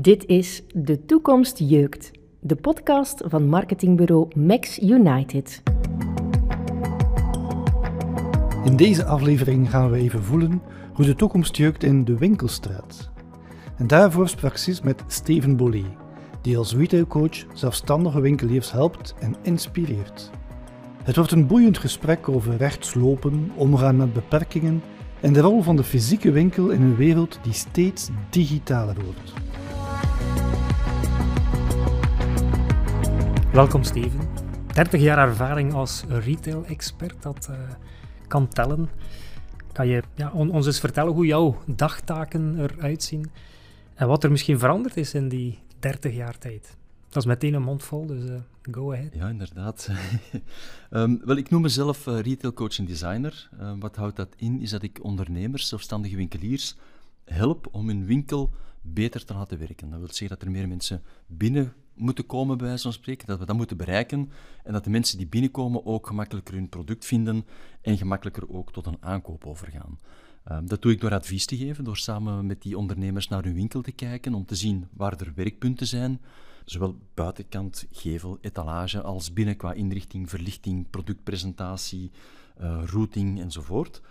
Dit is De Toekomst Jeukt, de podcast van marketingbureau Max United. In deze aflevering gaan we even voelen hoe de toekomst jeukt in de winkelstraat. En daarvoor sprak Sis met Steven Bollet, die als retailcoach zelfstandige winkeliers helpt en inspireert. Het wordt een boeiend gesprek over rechtslopen, omgaan met beperkingen en de rol van de fysieke winkel in een wereld die steeds digitaler wordt. Welkom Steven. 30 jaar ervaring als retail-expert, dat uh, kan tellen. Kan je ja, ons eens vertellen hoe jouw dagtaken eruit zien en wat er misschien veranderd is in die 30 jaar tijd? Dat is meteen een mond vol, dus uh, go ahead. Ja, inderdaad. um, wel, ik noem mezelf uh, retail coach en designer. Uh, wat houdt dat in? Is dat ik ondernemers, zelfstandige winkeliers, help om hun winkel beter te laten werken. Dat wil zeggen dat er meer mensen binnen moeten komen, bij van spreken, dat we dat moeten bereiken en dat de mensen die binnenkomen ook gemakkelijker hun product vinden en gemakkelijker ook tot een aankoop overgaan. Um, dat doe ik door advies te geven, door samen met die ondernemers naar hun winkel te kijken, om te zien waar er werkpunten zijn, zowel buitenkant, gevel, etalage, als binnen qua inrichting, verlichting, productpresentatie, uh, routing enzovoort.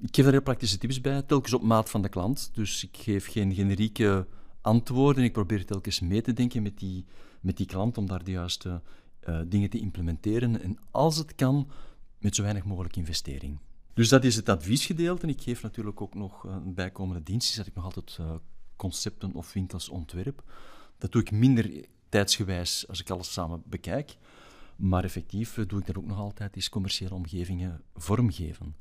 Ik geef daar heel praktische tips bij, telkens op maat van de klant. Dus ik geef geen generieke antwoorden. Ik probeer telkens mee te denken met die, met die klant om daar de juiste uh, dingen te implementeren. En als het kan, met zo weinig mogelijk investering. Dus dat is het adviesgedeelte. Ik geef natuurlijk ook nog een bijkomende dienst, dat ik nog altijd uh, concepten of winkels ontwerp. Dat doe ik minder tijdsgewijs als ik alles samen bekijk. Maar effectief doe ik dat ook nog altijd, is commerciële omgevingen vormgeven.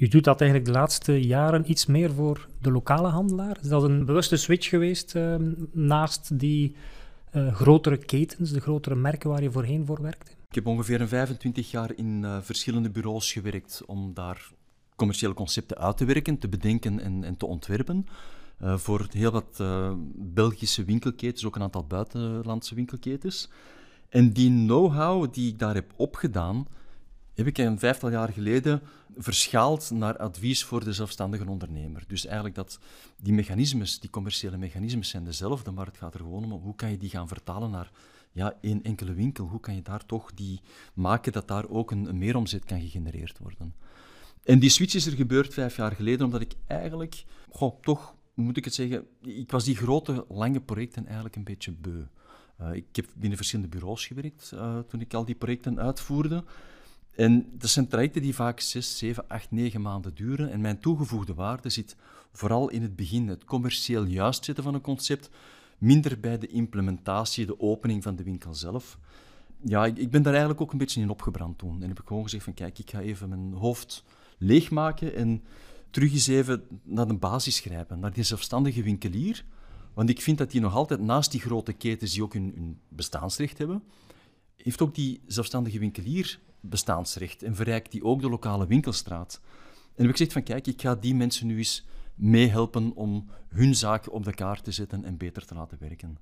U doet dat eigenlijk de laatste jaren iets meer voor de lokale handelaar. Is dat een bewuste switch geweest uh, naast die uh, grotere ketens, de grotere merken waar je voorheen voor werkte? Ik heb ongeveer een 25 jaar in uh, verschillende bureaus gewerkt om daar commerciële concepten uit te werken, te bedenken en, en te ontwerpen. Uh, voor heel wat Belgische winkelketens, ook een aantal buitenlandse winkelketens. En die know-how die ik daar heb opgedaan, heb ik een vijftal jaar geleden verschaald naar advies voor de zelfstandige ondernemer. Dus eigenlijk dat die mechanismes, die commerciële mechanismes zijn dezelfde, maar het gaat er gewoon om hoe kan je die gaan vertalen naar ja, één enkele winkel. Hoe kan je daar toch die maken dat daar ook een, een meeromzet kan gegenereerd worden. En die switch is er gebeurd vijf jaar geleden, omdat ik eigenlijk, toch moet ik het zeggen, ik was die grote, lange projecten eigenlijk een beetje beu. Uh, ik heb binnen verschillende bureaus gewerkt uh, toen ik al die projecten uitvoerde. En dat zijn trajecten die vaak 6, 7, 8, 9 maanden duren. En mijn toegevoegde waarde zit vooral in het begin, het commercieel juist zetten van een concept, minder bij de implementatie, de opening van de winkel zelf. Ja, ik, ik ben daar eigenlijk ook een beetje in opgebrand toen. En heb ik gewoon gezegd van kijk, ik ga even mijn hoofd leegmaken en terug eens even naar de basis grijpen, naar die zelfstandige winkelier. Want ik vind dat die nog altijd naast die grote ketens die ook hun, hun bestaansrecht hebben, heeft ook die zelfstandige winkelier bestaansrecht en verrijkt die ook de lokale winkelstraat. En heb ik gezegd van kijk, ik ga die mensen nu eens meehelpen om hun zaak op de kaart te zetten en beter te laten werken.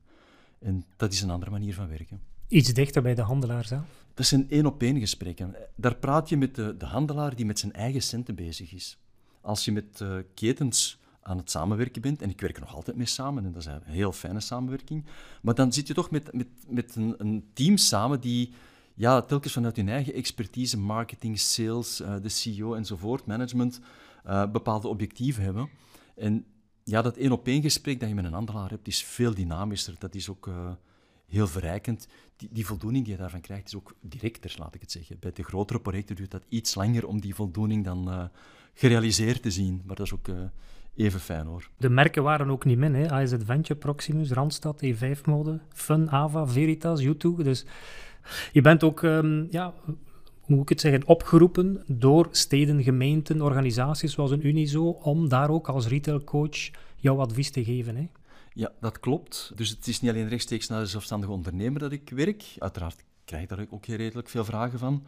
En dat is een andere manier van werken. Iets dichter bij de handelaar zelf? Dat zijn één-op-één gesprekken. Daar praat je met de, de, handelaar die met zijn eigen centen bezig is. Als je met uh, ketens aan het samenwerken bent, en ik werk er nog altijd mee samen, en dat is een heel fijne samenwerking, maar dan zit je toch met, met, met een, een team samen die ja, telkens vanuit hun eigen expertise, marketing, sales, uh, de CEO enzovoort, management, uh, bepaalde objectieven hebben. En ja, dat één op één gesprek dat je met een handelaar hebt, is veel dynamischer. Dat is ook uh, heel verrijkend. Die, die, voldoening die je daarvan krijgt, is ook directer, laat ik het zeggen. Bij de grotere projecten duurt dat iets langer om die voldoening dan gerealiseerd te zien. Maar dat is ook even fijn hoor. De merken waren ook niet min, hè? Adventure, Proximus, Randstad, E5-mode, Fun, Ava, Veritas, YouTube. Dus je bent ook, um, ja, hoe moet ik het zeggen, opgeroepen door steden, gemeenten, organisaties zoals een Unizo, om daar ook als retailcoach jouw advies te geven. Hè? Ja, dat klopt. Dus het is niet alleen rechtstreeks naar de zelfstandige ondernemer dat ik werk. Uiteraard krijg ik daar ook redelijk veel vragen van.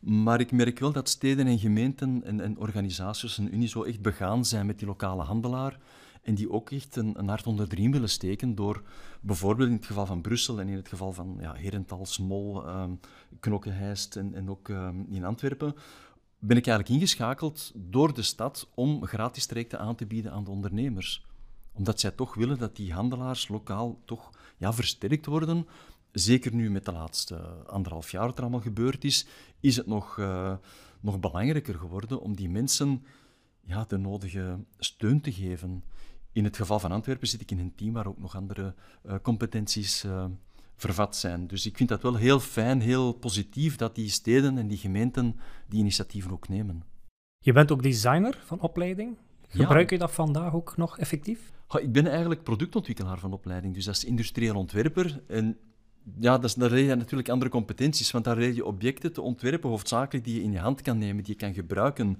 Maar ik merk wel dat steden en gemeenten en, en organisaties, een Unizo, echt begaan zijn met die lokale handelaar. En die ook echt een, hart onder de riem willen steken door bijvoorbeeld in het geval van Brussel en in het geval van ja, Herental, Smol, um, Knokkenheist en, en ook um, in Antwerpen, ben ik eigenlijk ingeschakeld door de stad om gratis trajecten aan te bieden aan de ondernemers. Omdat zij toch willen dat die handelaars lokaal toch ja, versterkt worden. Zeker nu met de laatste anderhalf jaar wat er allemaal gebeurd is, is het nog, uh, nog belangrijker geworden om die mensen ja, de nodige steun te geven. In het geval van Antwerpen zit ik in een team waar ook nog andere uh, competenties uh, vervat zijn. Dus ik vind dat wel heel fijn, heel positief dat die steden en die gemeenten die initiatieven ook nemen. Je bent ook designer van opleiding. Gebruik je dat vandaag ook nog effectief? ik ben eigenlijk productontwikkelaar van opleiding, dus dat is industrieel ontwerper. En ja, dat leer je natuurlijk andere competenties, want daar leer je objecten te ontwerpen, hoofdzakelijk die je in je hand kan nemen, die je kan gebruiken.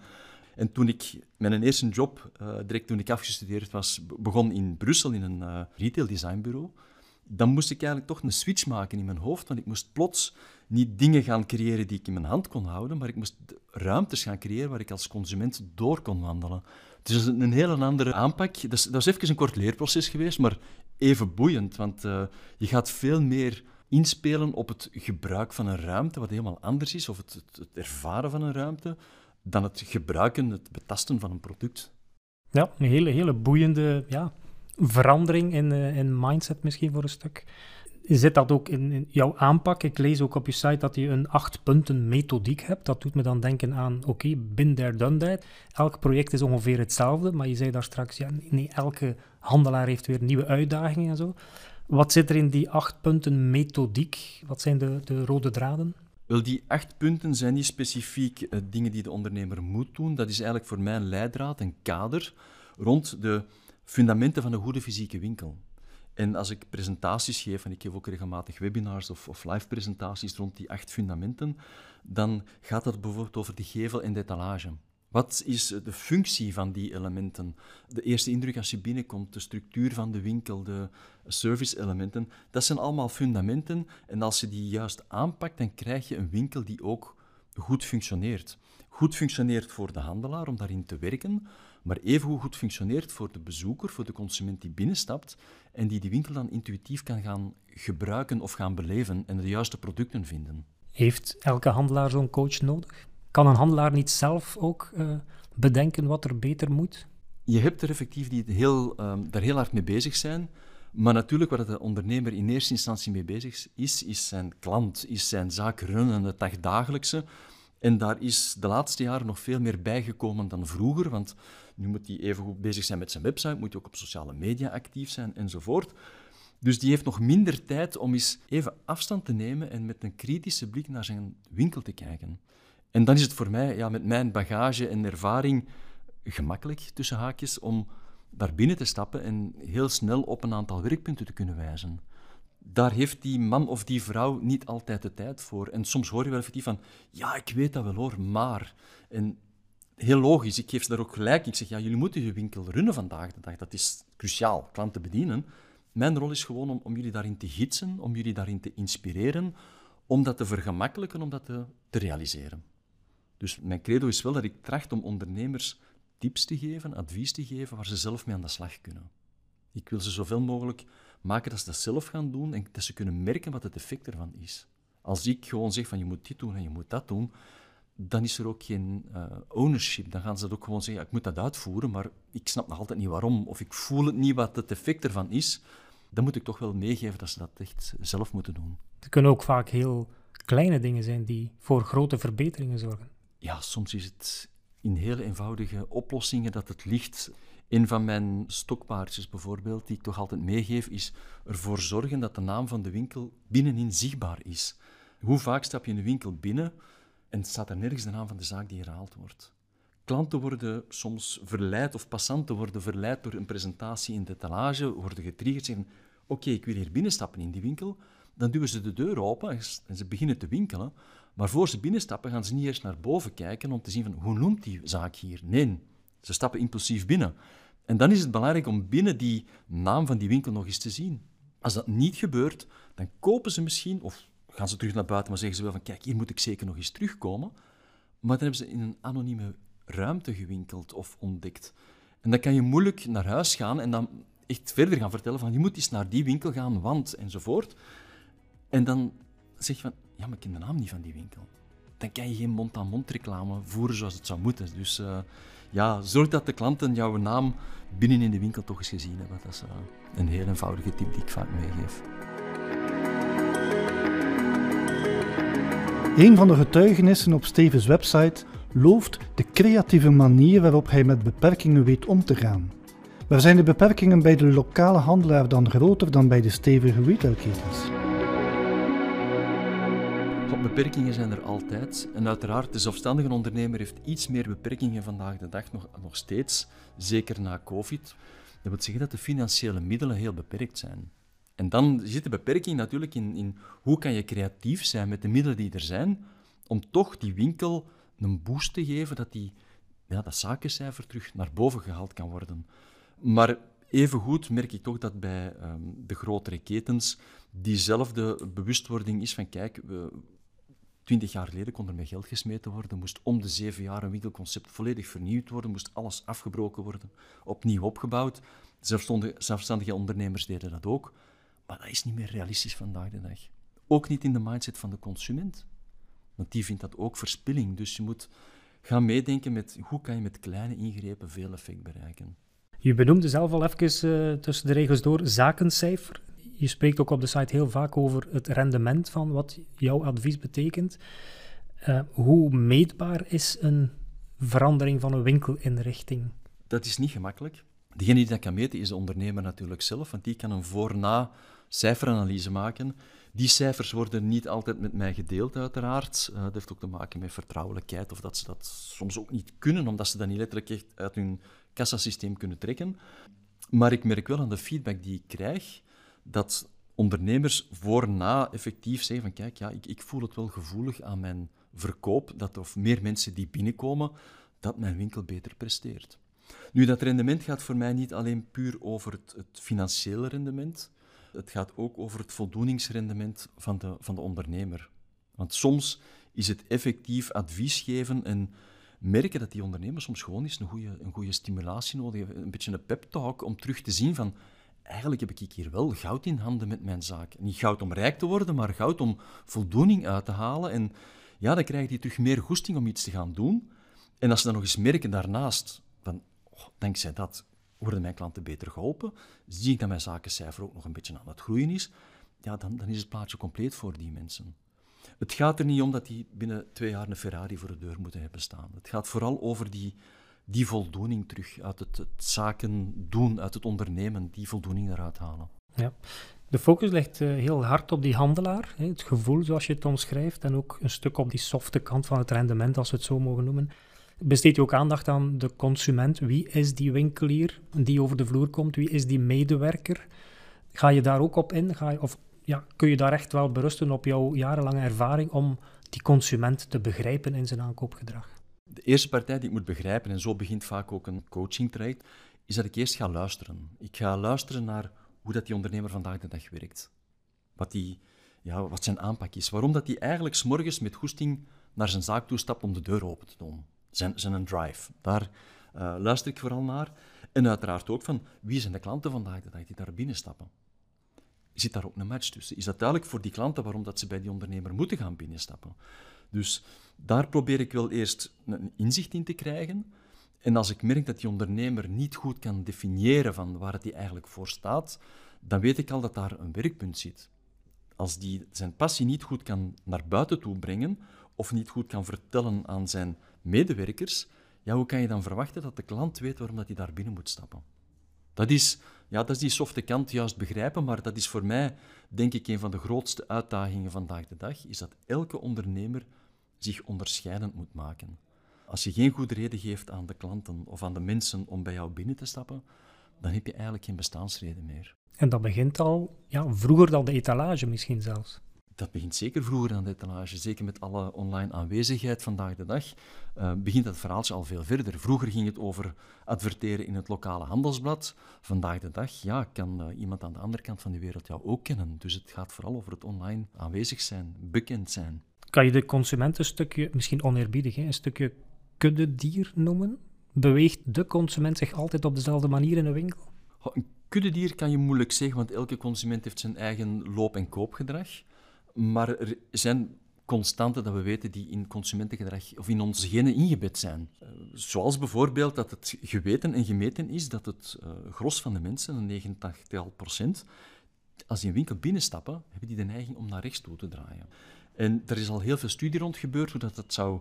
En toen ik mijn eerste job, uh, direct toen ik afgestudeerd was, begon in Brussel in een uh, retail designbureau, dan moest ik eigenlijk toch een switch maken in mijn hoofd, want ik moest plots niet dingen gaan creëren die ik in mijn hand kon houden, maar ik moest ruimtes gaan creëren waar ik als consument door kon wandelen. Het is een hele andere aanpak. Dat is, dat even een kort leerproces geweest, maar even boeiend, want uh, je gaat veel meer inspelen op het gebruik van een ruimte, wat helemaal anders is, of het, het, ervaren van een ruimte, dan het gebruiken, het betasten van een product. Ja, een hele, hele boeiende ja, verandering in, uh, in mindset misschien voor een stuk. Zit dat ook in, in, jouw aanpak? Ik lees ook op je site dat je een acht punten methodiek hebt. Dat doet me dan denken aan, oké, bin there, done that. Elk project is ongeveer hetzelfde, maar je zei daar straks, ja, nee, elke handelaar heeft weer nieuwe uitdagingen en zo. Wat zit er in die acht punten methodiek? Wat zijn de, de rode draden? Wel, die acht punten zijn niet specifiek uh, dingen die de ondernemer moet doen. Dat is eigenlijk voor mij een leidraad, een kader rond de fundamenten van een goede fysieke winkel. En als ik presentaties geef, en ik geef ook regelmatig webinars of, of live presentaties rond die acht fundamenten, dan gaat het bijvoorbeeld over de gevel en de etalage. Wat is de functie van die elementen? De eerste indruk als je binnenkomt, de structuur van de winkel, de service-elementen, dat zijn allemaal fundamenten. En als je die juist aanpakt, dan krijg je een winkel die ook goed functioneert. Goed functioneert voor de handelaar om daarin te werken, maar even goed functioneert voor de bezoeker, voor de consument die binnenstapt en die die winkel dan intuïtief kan gaan gebruiken of gaan beleven en de juiste producten vinden. Heeft elke handelaar zo'n coach nodig? Kan een handelaar niet zelf ook uh, bedenken wat er beter moet? Je hebt er effectief die heel, um, daar heel hard mee bezig zijn. Maar natuurlijk, waar de ondernemer in eerste instantie mee bezig is, is zijn klant, is zijn zaak runnen, het dagdagelijkse. En daar is de laatste jaren nog veel meer bijgekomen dan vroeger, want nu moet hij even goed bezig zijn met zijn website, moet hij ook op sociale media actief zijn enzovoort. Dus die heeft nog minder tijd om eens even afstand te nemen en met een kritische blik naar zijn winkel te kijken. En dan is het voor mij, ja, met mijn bagage en ervaring, gemakkelijk, tussen haakjes, om daar binnen te stappen en heel snel op een aantal werkpunten te kunnen wijzen. Daar heeft die man of die vrouw niet altijd de tijd voor. En soms hoor je wel effectief van, ja, ik weet dat wel hoor, maar... En heel logisch, ik geef ze daar ook gelijk. Ik zeg, ja, jullie moeten je winkel runnen vandaag de dag. Dat is cruciaal, klanten bedienen. Mijn rol is gewoon om, om jullie daarin te gidsen, om jullie daarin te inspireren, om dat te vergemakkelijken, om dat te, te realiseren. Dus mijn credo is wel dat ik tracht om ondernemers tips te geven, advies te geven waar ze zelf mee aan de slag kunnen. Ik wil ze zoveel mogelijk maken dat ze dat zelf gaan doen en dat ze kunnen merken wat het effect ervan is. Als ik gewoon zeg van je moet dit doen en je moet dat doen, dan is er ook geen uh, ownership. Dan gaan ze dat ook gewoon zeggen, ik moet dat uitvoeren, maar ik snap nog altijd niet waarom, of ik voel het niet wat het effect ervan is. Dan moet ik toch wel meegeven dat ze dat echt zelf moeten doen. Het kunnen ook vaak heel kleine dingen zijn die voor grote verbeteringen zorgen ja, soms is het in hele eenvoudige oplossingen dat het ligt. Een van mijn stokpaardjes bijvoorbeeld, die ik toch altijd meegeef, is ervoor zorgen dat de naam van de winkel binnenin zichtbaar is. Hoe vaak stap je in een winkel binnen en staat er nergens de naam van de zaak die herhaald wordt? Klanten worden soms verleid, of passanten worden verleid door een presentatie in de etalage, worden getriggerd, zeggen, oké, ik wil hier binnenstappen in die winkel. Dan duwen ze de deur open en ze beginnen te winkelen. Maar voor ze binnenstappen gaan ze niet eerst naar boven kijken om te zien van hoe noemt die zaak hier. Nee, ze stappen impulsief binnen. En dan is het belangrijk om binnen die naam van die winkel nog eens te zien. Als dat niet gebeurt, dan kopen ze misschien, of gaan ze terug naar buiten, maar zeggen ze wel van kijk, hier moet ik zeker nog eens terugkomen. Maar dan hebben ze in een anonieme ruimte gewinkeld of ontdekt. En dan kan je moeilijk naar huis gaan en dan echt verder gaan vertellen van je moet eens naar die winkel gaan, want enzovoort. En dan zeg van ja, maar ik ken de naam niet van die winkel. dan kan je geen mond-aan-mond reclame voeren zoals het zou moeten. Dus uh, ja, zorg dat de klanten jouw naam binnen in de winkel toch eens gezien hebben. Dat is uh, een heel eenvoudige tip die ik vaak meegeef. Een van de getuigenissen op Stevens website looft de creatieve manier waarop hij met beperkingen weet om te gaan. Waar zijn de beperkingen bij de lokale handelaar dan groter dan bij de stevige retailketens? Beperkingen zijn er altijd. En uiteraard, de zelfstandige ondernemer heeft iets meer beperkingen vandaag de dag nog, nog steeds, zeker na COVID. Dat wil zeggen dat de financiële middelen heel beperkt zijn. En dan zit de beperking natuurlijk in, in hoe kan je creatief zijn met de middelen die er zijn, om toch die winkel een boost te geven, dat die, ja, dat zakencijfer terug naar boven gehaald kan worden. Maar evengoed merk ik toch dat bij um, de grotere ketens diezelfde bewustwording is van kijk, we, twintig jaar geleden kon er met geld gesmeten worden, moest om de zeven jaar een winkelconcept volledig vernieuwd worden, moest alles afgebroken worden, opnieuw opgebouwd. Zelfstandige ondernemers deden dat ook, maar dat is niet meer realistisch vandaag de dag. Ook niet in de mindset van de consument. Want die vindt dat ook verspilling. Dus je moet gaan meedenken met hoe kan je met kleine ingrepen veel effect bereiken. Je benoemde zelf al even uh, tussen de regels door zakencijfer. Je spreekt ook op de site heel vaak over het rendement van wat jouw advies betekent. Uh, hoe meetbaar is een verandering van een winkelinrichting? Dat is niet gemakkelijk. Degene die dat kan meten is de ondernemer natuurlijk zelf, want die kan een voor-na cijferanalyse maken. Die cijfers worden niet altijd met mij gedeeld, uiteraard. Uh, dat heeft ook te maken met vertrouwelijkheid, of dat ze dat soms ook niet kunnen, omdat ze dat niet letterlijk echt uit hun kassasysteem kunnen trekken. Maar ik merk wel aan de feedback die ik krijg, dat ondernemers voor-na effectief zeggen van kijk, ja, ik, ik voel het wel gevoelig aan mijn verkoop, dat of meer mensen die binnenkomen, dat mijn winkel beter presteert. Nu, dat rendement gaat voor mij niet alleen puur over het, het financiële rendement, het gaat ook over het voldoeningsrendement van de, van de ondernemer. Want soms is het effectief advies geven en merken dat die ondernemer soms gewoon eens een goede, een goede stimulatie nodig heeft, een beetje een pep talk om terug te zien van eigenlijk heb ik hier wel goud in handen met mijn zaak. Niet goud om rijk te worden, maar goud om voldoening uit te halen. En ja, dan krijg je terug meer goesting om iets te gaan doen. En als ze dan nog eens merken daarnaast, van, oh, dankzij dat worden mijn klanten beter geholpen, zie ik dat mijn zakencijfer ook nog een beetje aan het groeien is, ja, dan, dan is het plaatje compleet voor die mensen. Het gaat er niet om dat die binnen twee jaar een Ferrari voor de deur moeten hebben staan. Het gaat vooral over die, die voldoening terug uit het, zaken doen, uit het ondernemen, die voldoening eruit halen. Ja. De focus ligt uh, heel hard op die handelaar, hè, het gevoel zoals je het omschrijft, en ook een stuk op die softe kant van het rendement, als we het zo mogen noemen. Besteed je ook aandacht aan de consument? Wie is die winkelier die over de vloer komt? Wie is die medewerker? Ga je daar ook op in? Ga je, of ja, kun je daar echt wel berusten op jouw jarenlange ervaring om die consument te begrijpen in zijn aankoopgedrag? De eerste partij die ik moet begrijpen, en zo begint vaak ook een coaching traject, is dat ik eerst ga luisteren. Ik ga luisteren naar hoe dat die ondernemer vandaag de dag werkt. Wat, die, ja, wat zijn aanpak is. Waarom dat hij eigenlijk s'morgens met goesting naar zijn zaak toe stapt om de deur open te doen. Zijn, zijn een drive. Daar uh, luister ik vooral naar. En uiteraard ook van wie zijn de klanten vandaag de dag die daar binnenstappen. Zit daar ook een match tussen? Is dat duidelijk voor die klanten waarom dat ze bij die ondernemer moeten gaan binnenstappen? Dus daar probeer ik wel eerst een inzicht in te krijgen. En als ik merk dat die ondernemer niet goed kan definiëren van waar het eigenlijk voor staat, dan weet ik al dat daar een werkpunt zit. Als die zijn passie niet goed kan naar buiten toe brengen of niet goed kan vertellen aan zijn medewerkers, ja, hoe kan je dan verwachten dat de klant weet waarom dat hij daar binnen moet stappen? Dat is, ja, dat is die softe kant juist begrijpen, maar dat is voor mij, denk ik, een van de grootste uitdagingen vandaag de dag, is dat elke ondernemer zich onderscheidend moet maken. Als je geen goede reden geeft aan de klanten of aan de mensen om bij jou binnen te stappen, dan heb je eigenlijk geen bestaansreden meer. En dat begint al ja, vroeger dan de etalage misschien zelfs. Dat begint zeker vroeger dan de etalage. Zeker met alle online aanwezigheid vandaag de dag uh, begint dat verhaaltje al veel verder. Vroeger ging het over adverteren in het lokale handelsblad. Vandaag de dag ja, kan uh, iemand aan de andere kant van de wereld jou ook kennen. Dus het gaat vooral over het online aanwezig zijn, bekend zijn. Kan je de consument een stukje, misschien oneerbiedig, hè, een stukje kuddedier noemen? Beweegt de consument zich altijd op dezelfde manier in een winkel? Een kuddedier kan je moeilijk zeggen, want elke consument heeft zijn eigen loop- en koopgedrag. Maar er zijn constanten dat we weten die in consumentengedrag of in onze genen ingebed zijn. Uh, zoals bijvoorbeeld dat het geweten en gemeten is dat het uh, gros van de mensen, een 89 procent, als die een winkel binnenstappen, hebben die de neiging om naar rechts toe te draaien. En er is al heel veel studie rond gebeurd hoe dat, dat zou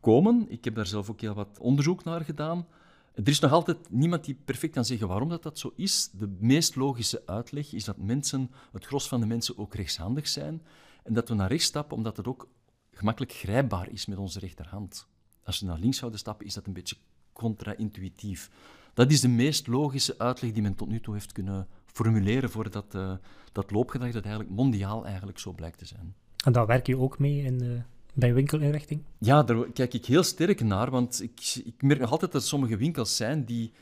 komen. Ik heb daar zelf ook heel wat onderzoek naar gedaan. Er is nog altijd niemand die perfect kan zeggen waarom dat, dat zo is. De meest logische uitleg is dat mensen, het gros van de mensen ook rechtshandig zijn. En dat we naar rechts stappen omdat het ook gemakkelijk grijpbaar is met onze rechterhand. Als we naar links zouden stappen, is dat een beetje contra-intuïtief. Dat is de meest logische uitleg die men tot nu toe heeft kunnen formuleren voor dat, uh, dat loopgedrag dat eigenlijk mondiaal eigenlijk zo blijkt te zijn. En daar werk je ook mee in de, bij winkelinrichting? Ja, daar kijk ik heel sterk naar, want ik, ik merk nog altijd dat er sommige winkels zijn die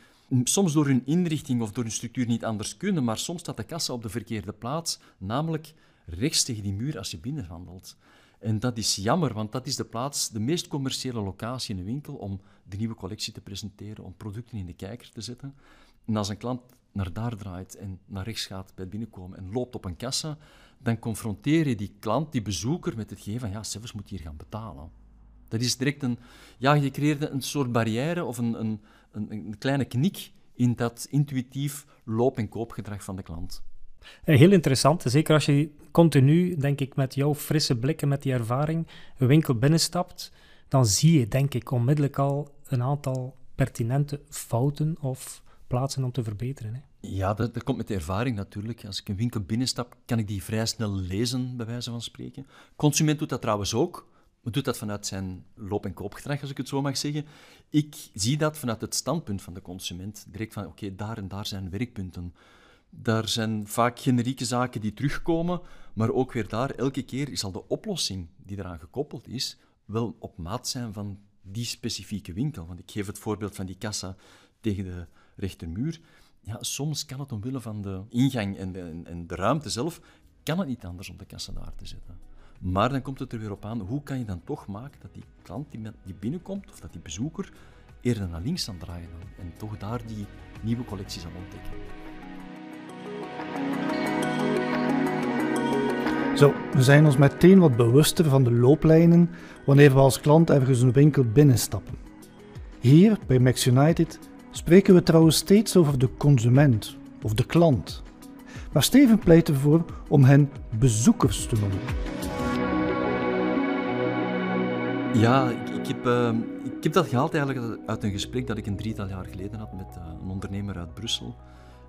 soms door hun inrichting of door hun structuur niet anders kunnen, maar soms staat de kassa op de verkeerde plaats, namelijk rechts tegen die muur als je binnenwandelt. En dat is jammer, want dat is de plaats, de meest commerciële locatie in een winkel om de nieuwe collectie te presenteren, om producten in de kijker te zetten. En als een klant naar daar draait en naar rechts gaat bij binnenkomen en loopt op een kassa, dan confronteer je die klant, die bezoeker, met het gegeven van ja, zelfs moet hier gaan betalen. Dat is direct een, ja, je creëert een soort barrière of een, een, een, een kleine knik in dat intuïtief loop- en koopgedrag van de klant. Eh, heel interessant, zeker als je continu, denk ik, met jouw frisse blikken, met die ervaring, een winkel binnenstapt, dan zie je, denk ik, onmiddellijk al een aantal pertinente fouten of plaatsen om te verbeteren. Hè? Ja, dat, komt met de ervaring natuurlijk. Als ik een winkel binnenstap, kan ik die vrij snel lezen, bij wijze van spreken. Consument doet dat trouwens ook. Maar doet dat vanuit zijn loop- en koopgedrag, als ik het zo mag zeggen. Ik zie dat vanuit het standpunt van de consument. Direct van, oké, daar en daar zijn werkpunten. Daar zijn vaak generieke zaken die terugkomen, maar ook weer daar, elke keer is al de oplossing die eraan gekoppeld is, wel op maat zijn van die specifieke winkel. Want ik geef het voorbeeld van die kassa tegen de rechtermuur. Ja, soms kan het omwille van de ingang en de, en de ruimte zelf, kan het niet anders om de kassa daar te zetten. Maar dan komt het er weer op aan, hoe kan je dan toch maken dat die klant die, die binnenkomt, of dat die bezoeker, eerder naar links zal draaien en toch daar die nieuwe collectie zal ontdekken. Zo, we zijn ons meteen wat bewuster van de looplijnen wanneer we als klant ergens een winkel binnenstappen. Hier bij Max United spreken we trouwens steeds over de consument of de klant. Maar Steven pleit ervoor om hen bezoekers te noemen. Ja, ik, ik heb, uh, ik heb dat gehaald eigenlijk uit een gesprek dat ik een drietal jaar geleden had met uh, een ondernemer uit Brussel.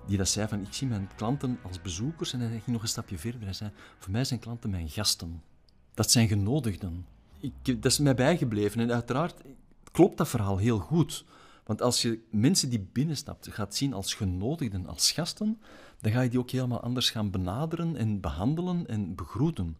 Die dat zei van, ik zie mijn klanten als bezoekers. En hij ging nog een stapje verder. Hij zei, voor mij zijn klanten mijn gasten. Dat zijn genodigden. Ik, dat is mij bijgebleven. En uiteraard klopt dat verhaal heel goed. Want als je mensen die binnenstapt gaat zien als genodigden, als gasten, dan ga je die ook helemaal anders gaan benaderen en behandelen en begroeten.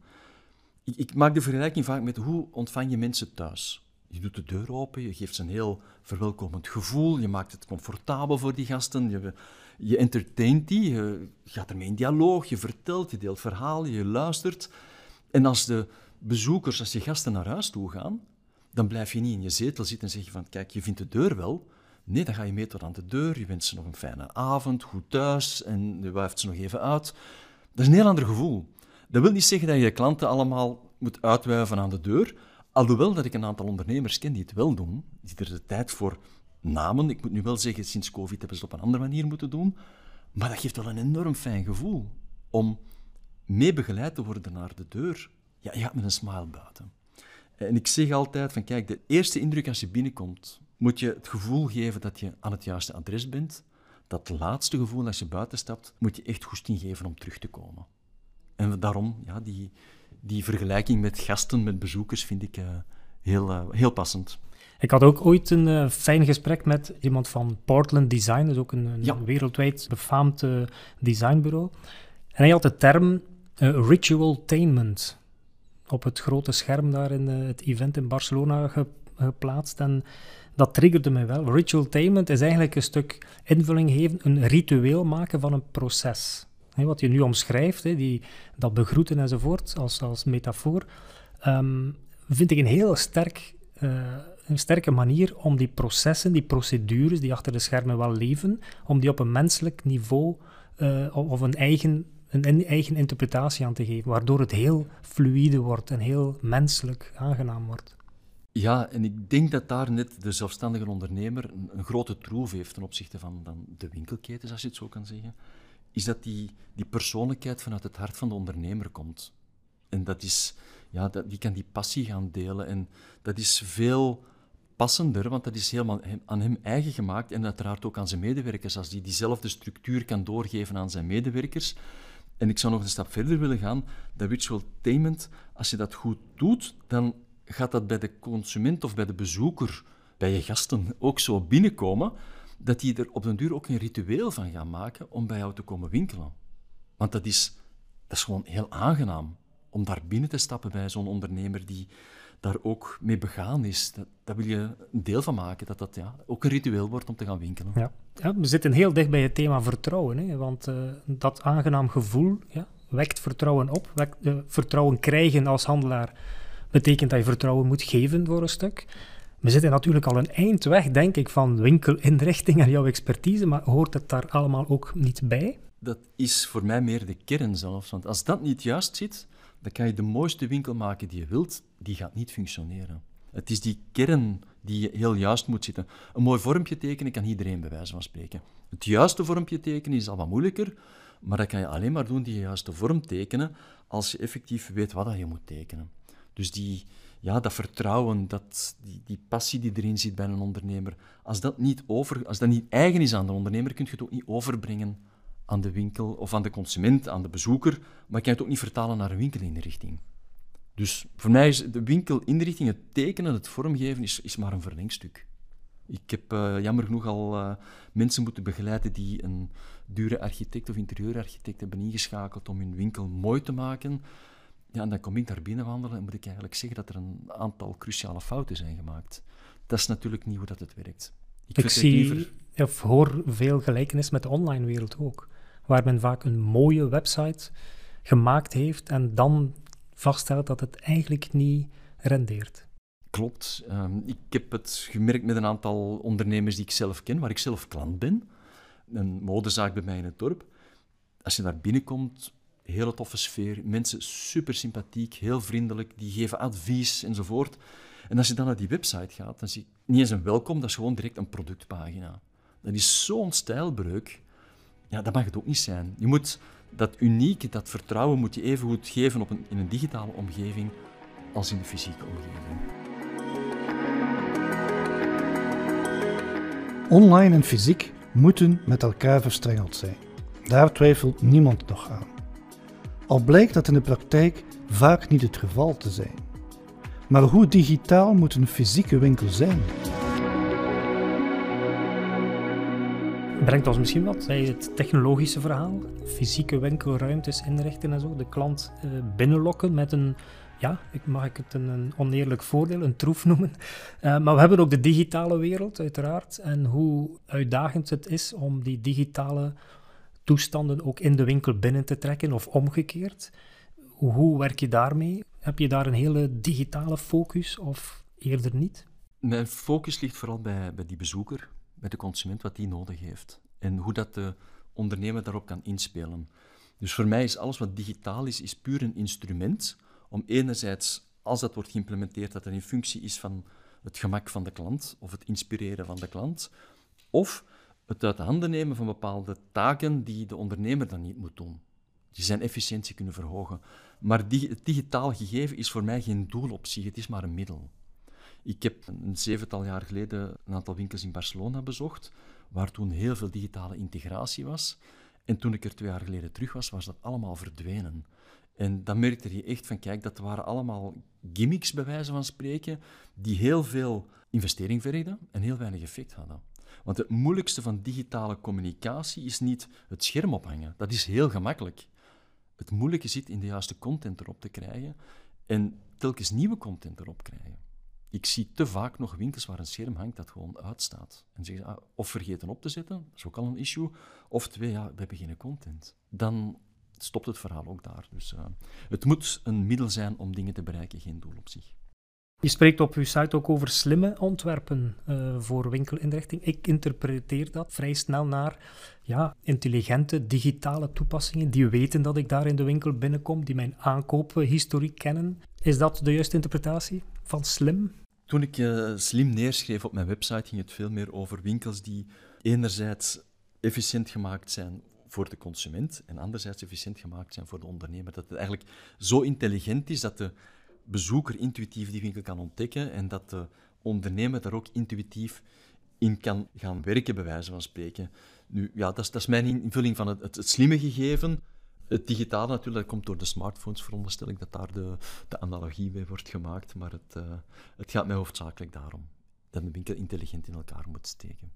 Ik, ik maak de vergelijking vaak met hoe ontvang je mensen thuis. Je doet de deur open, je geeft ze een heel verwelkomend gevoel, je maakt het comfortabel voor die gasten, je, je entertaint die, je gaat ermee in dialoog, je vertelt, je deelt verhalen, je luistert. En als de bezoekers, als je gasten naar huis toe gaan, dan blijf je niet in je zetel zitten en zeg je van, kijk, je vindt de deur wel, Nee, dan ga je mee tot aan de deur, je wenst ze nog een fijne avond, goed thuis en je wuift ze nog even uit. Dat is een heel ander gevoel. Dat wil niet zeggen dat je je klanten allemaal moet uitwuiven aan de deur, alhoewel dat ik een aantal ondernemers ken die het wel doen, die er de tijd voor namen. Ik moet nu wel zeggen, sinds COVID hebben ze het op een andere manier moeten doen, maar dat geeft wel een enorm fijn gevoel om mee begeleid te worden naar de deur. Ja, je gaat met een smile buiten. En ik zeg altijd van, kijk, de eerste indruk als je binnenkomt, moet je het gevoel geven dat je aan het juiste adres bent. Dat laatste gevoel als je buiten stapt, moet je echt goesting geven om terug te komen. En daarom, ja, die, die vergelijking met gasten, met bezoekers, vind ik uh, heel, uh, heel passend. Ik had ook ooit een uh, fijn gesprek met iemand van Portland Design, dat is ook een, een ja. wereldwijd befaamd designbureau. En hij had de term ritualtainment op het grote scherm daar in het event in Barcelona geplaatst. En dat triggerde mij wel. Ritualtainment is eigenlijk een stuk invulling geven, een ritueel maken van een proces. wat je nu omschrijft, die, dat begroeten enzovoort, als, als metafoor, um, vind ik een heel sterk, uh, een sterke manier om die processen, die procedures die achter de schermen wel leven, om die op een menselijk niveau uh, of een eigen een eigen interpretatie aan te geven, waardoor het heel fluide wordt en heel menselijk aangenaam wordt. Ja, en ik denk dat daar net de zelfstandige ondernemer een, een grote troef heeft ten opzichte van dan de winkelketens, als je het zo kan zeggen. Is dat die, die persoonlijkheid vanuit het hart van de ondernemer komt. En dat is, ja, dat, die kan die passie gaan delen. En dat is veel passender, want dat is helemaal aan hem eigen gemaakt en uiteraard ook aan zijn medewerkers. Als die diezelfde structuur kan doorgeven aan zijn medewerkers. En ik zou nog een stap verder willen gaan. Dat virtual payment, als je dat goed doet, dan gaat dat bij de consument of bij de bezoeker, bij je gasten ook zo binnenkomen, dat die er op den duur ook een ritueel van gaan maken om bij jou te komen winkelen. Want dat is, dat is gewoon heel aangenaam om daar binnen te stappen bij zo'n ondernemer die daar ook mee begaan is. Dat, daar wil je een deel van maken, dat dat ja, ook een ritueel wordt om te gaan winkelen. Ja. ja we zitten heel dicht bij het thema vertrouwen, hè, want uh, dat aangenaam gevoel ja, wekt vertrouwen op. Uh, vertrouwen krijgen als handelaar betekent dat je vertrouwen moet geven voor een stuk. We zitten natuurlijk al een eind weg, denk ik, van winkelinrichting en jouw expertise, maar hoort het daar allemaal ook niet bij? Dat is voor mij meer de kern zelfs. Want als dat niet juist zit, dan kan je de mooiste winkel maken die je wilt, die gaat niet functioneren. Het is die kern die heel juist moet zitten. Een mooi vormpje tekenen kan iedereen bij wijze van spreken. Het juiste vormpje tekenen is al wat moeilijker, maar dat kan je alleen maar doen die juiste vorm tekenen als je effectief weet wat je moet tekenen. Dus die, ja, dat vertrouwen, dat, die, die passie die erin zit bij een ondernemer, als dat, niet over, als dat niet eigen is aan de ondernemer, kun je het ook niet overbrengen aan de winkel of aan de consument, aan de bezoeker, maar kan je het ook niet vertalen naar een winkelinrichting. Dus voor mij is de winkelinrichting, het tekenen, het vormgeven, is, is maar een verlengstuk. Ik heb uh, jammer genoeg al uh, mensen moeten begeleiden die een dure architect of interieurarchitect hebben ingeschakeld om hun winkel mooi te maken. Ja, en dan kom ik daar binnen wandelen en moet ik eigenlijk zeggen dat er een aantal cruciale fouten zijn gemaakt. Dat is natuurlijk niet hoe dat het werkt. Ik, ik zie liever... of hoor veel gelijkenis met de online wereld ook, waar men vaak een mooie website gemaakt heeft en dan vaststelt dat het eigenlijk niet rendeert. Klopt. Um, ik heb het gemerkt met een aantal ondernemers die ik zelf ken, waar ik zelf klant ben. Een modezaak bij mij in het dorp. Als je daar binnenkomt, hele toffe sfeer, mensen super sympathiek, heel vriendelijk, die geven advies enzovoort. En als je dan naar die website gaat, dan zie je niet eens een welkom, dat is gewoon direct een productpagina. Dat is zo'n stijlbreuk. Ja, dat mag het ook niet zijn. Je moet dat unieke, dat vertrouwen moet je even goed geven op een, in een digitale omgeving als in de fysieke omgeving. Online en fysiek moeten met elkaar verstrengeld zijn. Daar twijfelt niemand nog aan. Al blijkt dat in de praktijk vaak niet het geval te zijn. Maar hoe digitaal moet een fysieke winkel zijn? Brengt ons misschien wat bij het technologische verhaal. Fysieke winkelruimtes inrichten en zo. De klant uh, binnenlokken met een, ja, mag het een, oneerlijk voordeel, een troef noemen. Uh, maar we hebben ook de digitale wereld, uiteraard. En hoe uitdagend het is om die digitale toestanden ook in de winkel binnen te trekken of omgekeerd. Hoe werk je daarmee? Heb je daar een hele digitale focus of eerder niet? Mijn focus ligt vooral bij, bij die bezoeker, bij de consument, wat die nodig heeft. En hoe dat de ondernemer daarop kan inspelen. Dus voor mij is alles wat digitaal is, is puur een instrument om enerzijds, als dat wordt geïmplementeerd, dat er in functie is van het gemak van de klant of het inspireren van de klant, of het uit de handen nemen van bepaalde taken die de ondernemer dan niet moet doen. Die zijn efficiëntie kunnen verhogen. Maar die, het digitaal gegeven is voor mij geen doel op zich, het is maar een middel. Ik heb een zevental jaar geleden een aantal winkels in Barcelona bezocht, waar toen heel veel digitale integratie was. En toen ik er twee jaar geleden terug was, was dat allemaal verdwenen. En dan merkte je echt van, kijk, dat waren allemaal gimmicks, bij wijze van spreken, die heel veel investering vergden en heel weinig effect hadden. Want het moeilijkste van digitale communicatie is niet het scherm ophangen. Dat is heel gemakkelijk. Het moeilijke zit in de juiste content erop te krijgen en telkens nieuwe content erop krijgen. Ik zie te vaak nog winkels waar een scherm hangt dat gewoon uitstaat. En zeggen ah, of vergeten op te zetten, dat is ook al een issue, of twee, ja, we hebben geen content. Dan stopt het verhaal ook daar. Dus uh, het moet een middel zijn om dingen te bereiken, geen doel op zich. Je spreekt op uw site ook over slimme ontwerpen uh, voor winkelinrichting. Ik interpreteer dat vrij snel naar ja, intelligente digitale toepassingen die weten dat ik daar in de winkel binnenkom, die mijn aankoophistoriek kennen. Is dat de juiste interpretatie van slim? Toen ik uh, slim neerschreef op mijn website, ging het veel meer over winkels die enerzijds efficiënt gemaakt zijn voor de consument en anderzijds efficiënt gemaakt zijn voor de ondernemer. Dat het eigenlijk zo intelligent is dat de bezoeker intuïtief die winkel kan ontdekken en dat de ondernemer daar ook intuïtief in kan gaan werken, bij wijze van spreken. Nu, ja, dat is, dat is mijn invulling van het, het, slimme gegeven. Het digitale natuurlijk, dat komt door de smartphones, veronderstel ik, dat daar de, de analogie mee wordt gemaakt. Maar het, uh, het gaat mij hoofdzakelijk daarom dat de winkel intelligent in elkaar moet steken.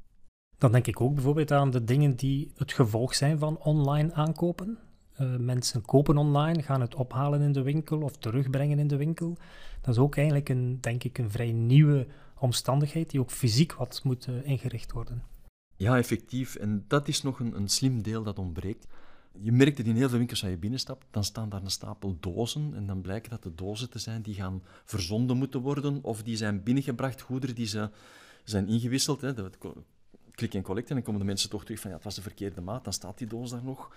Dan denk ik ook bijvoorbeeld aan de dingen die het gevolg zijn van online aankopen. Uh, mensen kopen online, gaan het ophalen in de winkel of terugbrengen in de winkel. Dat is ook eigenlijk een, denk ik, een vrij nieuwe omstandigheid die ook fysiek wat moet uh, ingericht worden. Ja, effectief. En dat is nog een, een slim deel dat ontbreekt. Je merkt het in heel veel winkels als je binnenstapt, dan staan daar een stapel dozen en dan blijkt dat de dozen te zijn die gaan verzonden moeten worden of die zijn binnengebracht, goederen die ze zijn ingewisseld. Hè. De, klik en collect en dan komen de mensen toch terug van ja, het was de verkeerde maat, dan staat die doos daar nog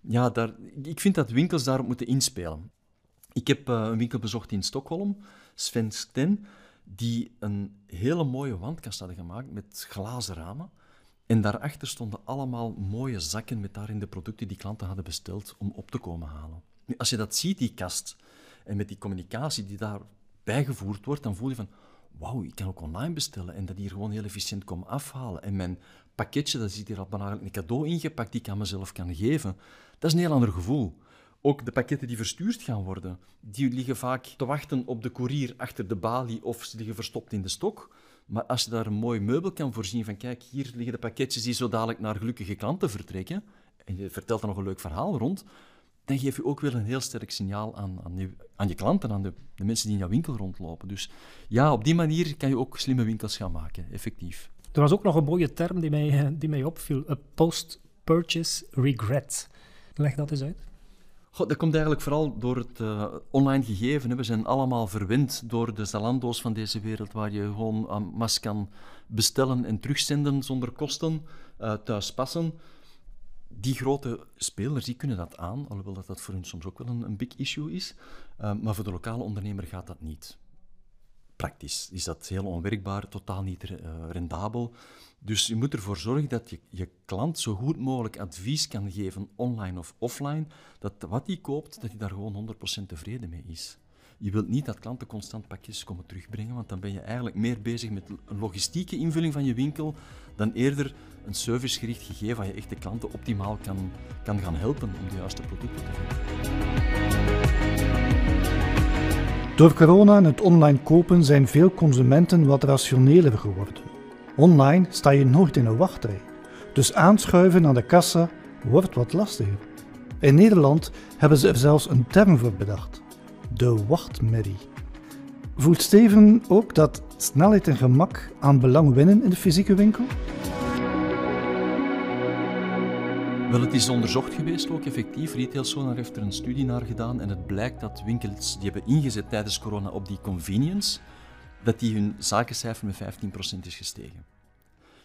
ja, daar, ik vind dat winkels daarop moeten inspelen. Ik heb uh, een winkel bezocht in Stockholm, Sven Sten, die een hele mooie wandkast hadden gemaakt met glazen ramen. En daarachter stonden allemaal mooie zakken met daarin de producten die klanten hadden besteld om op te komen halen. Nu, als je dat ziet, die kast, en met die communicatie die daar bijgevoerd wordt, dan voel je van, wauw, ik kan ook online bestellen en dat hier gewoon heel efficiënt komen afhalen. En mijn pakketje, dat zit hier al bijna een cadeau ingepakt die ik aan mezelf kan geven. Dat is een heel ander gevoel. Ook de pakketten die verstuurd gaan worden, die liggen vaak te wachten op de koerier achter de balie of ze liggen verstopt in de stok. Maar als je daar een mooi meubel kan voorzien van kijk, hier liggen de pakketjes die zo dadelijk naar gelukkige klanten vertrekken, en je vertelt er nog een leuk verhaal rond, dan geef je ook wel een heel sterk signaal aan, aan, je, aan je klanten, aan de, de mensen die in jouw winkel rondlopen. Dus ja, op die manier kan je ook slimme winkels gaan maken, effectief. Er was ook nog een mooie term die mij, die mij opviel: post-purchase regret. Leg dat eens uit. Dat komt eigenlijk vooral door het uh, online gegeven. We zijn allemaal verwend door de Zalando's van deze wereld, waar je gewoon aan mas kan bestellen en terugzenden zonder kosten, uh, thuis passen. Die grote spelers die kunnen dat aan, alhoewel dat, dat voor hun soms ook wel een, een big issue is. Uh, maar voor de lokale ondernemer gaat dat niet praktisch is dat heel onwerkbaar, totaal niet uh, rendabel. Dus je moet ervoor zorgen dat je je klant zo goed mogelijk advies kan geven, online of offline, dat wat hij koopt, dat hij daar gewoon 100% tevreden mee is. Je wilt niet dat klanten constant pakjes komen terugbrengen, want dan ben je eigenlijk meer bezig met een logistieke invulling van je winkel dan eerder een servicegericht gegeven waar je echt de klanten optimaal kan, kan gaan helpen om de juiste producten te vinden. Door corona en het online kopen zijn veel consumenten wat rationeler geworden. Online sta je nooit in een wachtrij, dus aanschuiven aan de kassa wordt wat lastiger. In Nederland hebben ze er zelfs een term voor bedacht: de wachtmerrie. Voelt Steven ook dat snelheid en gemak aan belang winnen in de fysieke winkel? Wel, het is onderzocht geweest ook effectief. Retail Sonar heeft er een studie naar gedaan en het blijkt dat winkels die hebben ingezet tijdens corona op die convenience, dat die hun zakencijfer met 15% is gestegen.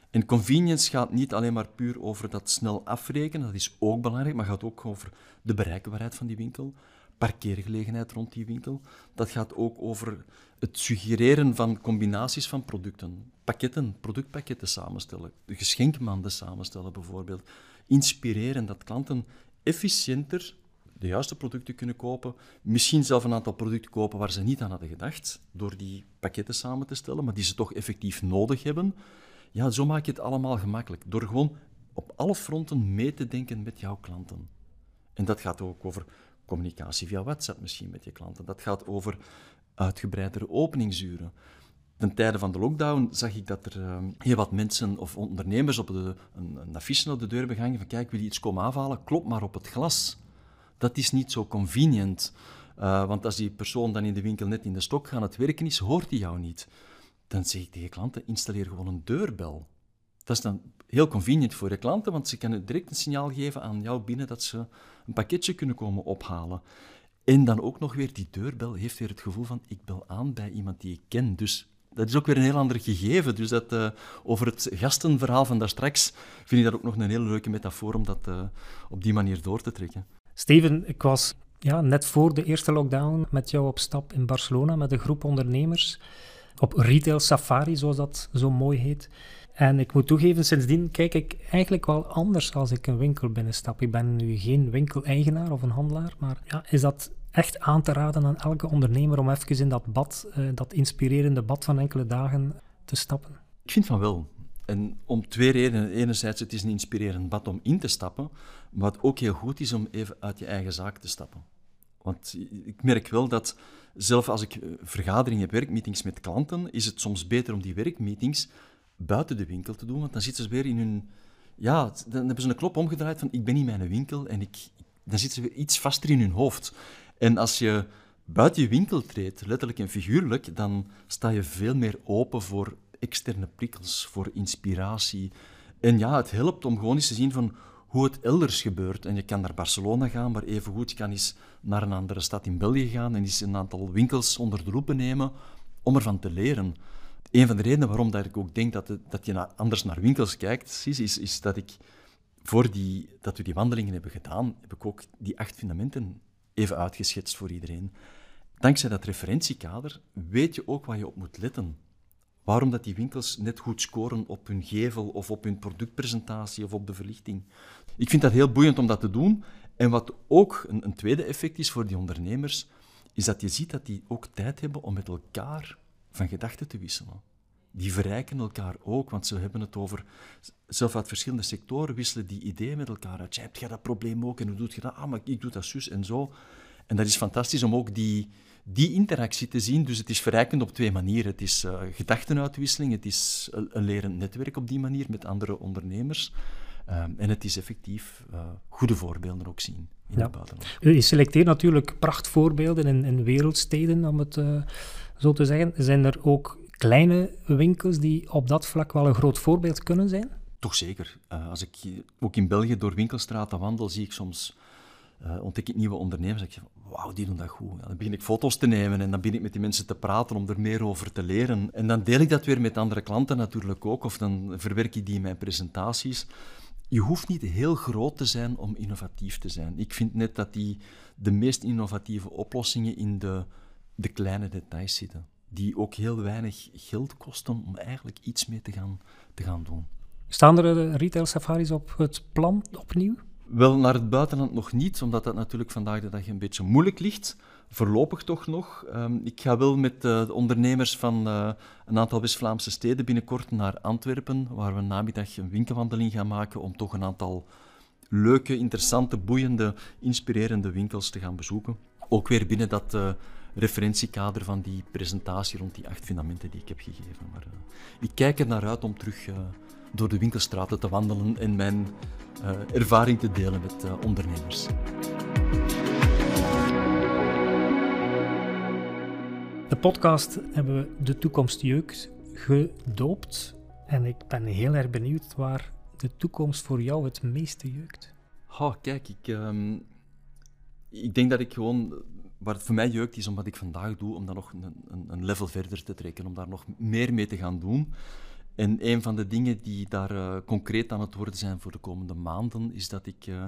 En convenience gaat niet alleen maar puur over dat snel afrekenen, dat is ook belangrijk, maar gaat ook over de bereikbaarheid van die winkel, parkeergelegenheid rond die winkel. Dat gaat ook over het suggereren van combinaties van producten, pakketten, productpakketten samenstellen, geschenkmanden samenstellen bijvoorbeeld inspireren dat klanten efficiënter de juiste producten kunnen kopen. Misschien zelf een aantal producten kopen waar ze niet aan hadden gedacht, door die pakketten samen te stellen, maar die ze toch effectief nodig hebben. Ja, zo maak je het allemaal gemakkelijk. Door gewoon op alle fronten mee te denken met jouw klanten. En dat gaat ook over communicatie via WhatsApp misschien met je klanten. Dat gaat over uitgebreidere openingsuren. Ten tijde van de lockdown zag ik dat er uh, heel wat mensen of ondernemers op de, een, een affiche op de deur begangen van kijk, wil je iets komen afhalen? Klop maar op het glas. Dat is niet zo convenient. Uh, want als die persoon dan in de winkel net in de stok aan het werken is, hoort hij jou niet. Dan zeg ik tegen klanten, installeer gewoon een deurbel. Dat is dan heel convenient voor de klanten, want ze kunnen direct een signaal geven aan jou binnen dat ze een pakketje kunnen komen ophalen. En dan ook nog weer die deurbel heeft weer het gevoel van ik bel aan bij iemand die ik ken. Dus dat is ook weer een heel ander gegeven. Dus dat, uh, over het gastenverhaal van daarstraks vind ik dat ook nog een hele leuke metafoor om dat uh, op die manier door te trekken. Steven, ik was ja, net voor de eerste lockdown met jou op stap in Barcelona met een groep ondernemers op retail safari, zoals dat zo mooi heet. En ik moet toegeven, sindsdien kijk ik eigenlijk wel anders als ik een winkel binnenstap. Ik ben nu geen winkeleigenaar of een handelaar, maar ja, is dat echt aan te raden aan elke ondernemer om even in dat bad, uh, dat inspirerende bad van enkele dagen te stappen? Ik vind van wel. En om twee redenen. Enerzijds, het is een inspirerend bad om in te stappen, maar wat ook heel goed is om even uit je eigen zaak te stappen. Want ik merk wel dat, zelf als ik vergaderingen heb, werkmeetings met klanten, is het soms beter om die werkmeetings buiten de winkel te doen, want dan zitten ze weer in hun... Ja, dan hebben ze een klop omgedraaid van ik ben in mijn winkel en ik, dan zitten ze weer iets vaster in hun hoofd. En als je buiten je winkel treedt, letterlijk en figuurlijk, dan sta je veel meer open voor externe prikkels, voor inspiratie. En ja, het helpt om gewoon eens te zien van hoe het elders gebeurt. En je kan naar Barcelona gaan, maar evengoed kan eens naar een andere stad in België gaan en eens een aantal winkels onder de loep nemen om ervan te leren. Een van de redenen waarom dat ik ook denk dat, dat je anders naar winkels kijkt, is, is, is dat ik voor die, dat we die wandelingen hebben gedaan, heb ik ook die acht fundamenten even uitgeschetst voor iedereen. Dankzij dat referentiekader weet je ook waar je op moet letten. Waarom dat die winkels net goed scoren op hun gevel of op hun productpresentatie of op de verlichting. Ik vind dat heel boeiend om dat te doen. En wat ook een, een tweede effect is voor die ondernemers, is dat je ziet dat die ook tijd hebben om met elkaar van gedachten te wisselen. Die verrijken elkaar ook, want ze hebben het over, zelf uit verschillende sectoren wisselen die ideeën met elkaar uit. Heb jij dat probleem ook en hoe doe je dat? Ah, maar ik doe dat zus en zo. En dat is fantastisch om ook die, die interactie te zien. Dus het is verrijkend op twee manieren. Het is uh, gedachtenuitwisseling, het is een, een lerend netwerk op die manier met andere ondernemers. Um, en het is effectief uh, goede voorbeelden ook zien in ja. het buitenland. Je selecteert natuurlijk prachtvoorbeelden in, in wereldsteden, om het uh, zo te zeggen. Zijn er ook kleine winkels die op dat vlak wel een groot voorbeeld kunnen zijn? Toch zeker. Uh, als ik ook in België door winkelstraten wandel, zie ik soms uh, ontdek ik nieuwe ondernemers. Ik zeg, wauw, die doen dat goed. Dan begin ik foto's te nemen en dan begin ik met die mensen te praten om er meer over te leren. En dan deel ik dat weer met andere klanten natuurlijk ook, of dan verwerk ik die in mijn presentaties. Je hoeft niet heel groot te zijn om innovatief te zijn. Ik vind net dat die, de meest innovatieve oplossingen in de, de kleine details zitten. Die ook heel weinig geld kosten om eigenlijk iets mee te gaan, te gaan doen. Staan er retail safaris op het plan opnieuw? Wel, naar het buitenland nog niet, omdat dat natuurlijk vandaag de dag een beetje moeilijk ligt. Voorlopig toch nog. Um, ik ga wel met uh, de ondernemers van uh, een aantal West-Vlaamse steden binnenkort naar Antwerpen, waar we namiddag een winkelwandeling gaan maken om toch een aantal leuke, interessante, boeiende, inspirerende winkels te gaan bezoeken. Ook weer binnen dat uh, referentiekader van die presentatie rond die acht fundamenten die ik heb gegeven. Maar ik kijk er naar uit om terug door de winkelstraten te wandelen en mijn uh, ervaring te delen met ondernemers. De podcast hebben we De Toekomst Jeugd gedoopt. En ik ben heel erg benieuwd waar de toekomst voor jou het meeste jeukt. Oh, kijk, ik, um, ik denk dat ik gewoon waar het voor mij jeukt is om wat ik vandaag doe, om dat nog een, een, level verder te trekken, om daar nog meer mee te gaan doen. En een van de dingen die daar uh, concreet aan het worden zijn voor de komende maanden, is dat ik uh,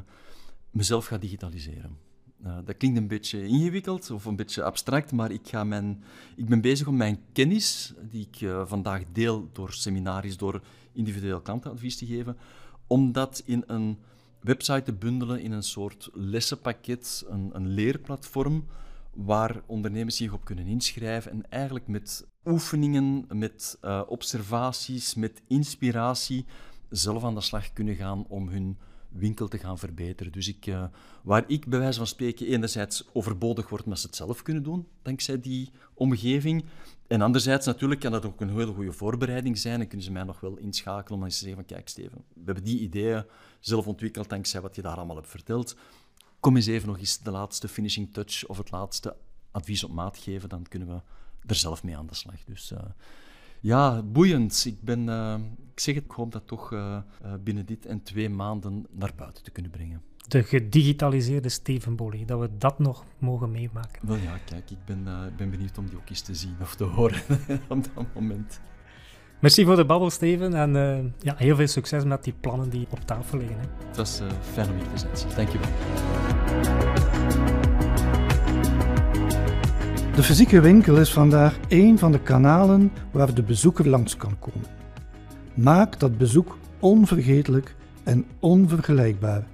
mezelf ga digitaliseren. Uh, dat klinkt een beetje ingewikkeld of een beetje abstract, maar ik, ga mijn, ik ben bezig om mijn kennis, die ik vandaag deel door seminaries, door individueel klantenadvies te geven, om dat in een website te bundelen, in een soort lessenpakket, een, een leerplatform, waar ondernemers zich op kunnen inschrijven en eigenlijk met oefeningen, met uh, observaties, met inspiratie zelf aan de slag kunnen gaan om hun winkel te gaan verbeteren. Dus ik, uh, waar ik bij wijze van spreken enerzijds overbodig word met ze het zelf kunnen doen, dankzij die omgeving. En anderzijds natuurlijk kan dat ook een hele goede voorbereiding zijn en kunnen ze mij nog wel inschakelen om te zeggen van kijk Steven, we hebben die ideeën zelf ontwikkeld dankzij wat je daar allemaal hebt verteld kom eens even nog eens de laatste finishing touch of het laatste advies op maat geven, dan kunnen we er zelf mee aan de slag. Dus uh, ja, boeiend. Ik, ben, uh, ik zeg het, ik hoop dat toch uh, binnen dit en twee maanden naar buiten te kunnen brengen. de gedigitaliseerde Steven Bolly, dat we dat nog mogen meemaken. Wel ja, kijk, ik ben, ben benieuwd om die ook eens te zien of te horen op dat moment. Merci voor de babbel, Steven. En uh, ja, heel veel succes met die plannen die op tafel liggen. Hè. Het was uh, fijn om hier te zijn. Dankjewel. De fysieke winkel is vandaag één van de kanalen waar de bezoeker langs kan komen. Maak dat bezoek onvergetelijk en onvergelijkbaar,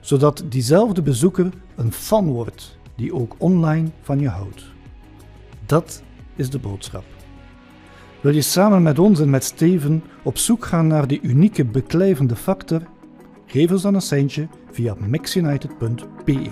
zodat diezelfde bezoeker een fan wordt die ook online van je houdt. Dat is de boodschap. Wil je samen met ons en met Steven op zoek gaan naar die unieke beklijvende factor? Geef ons dan een seintje via maxunited.be.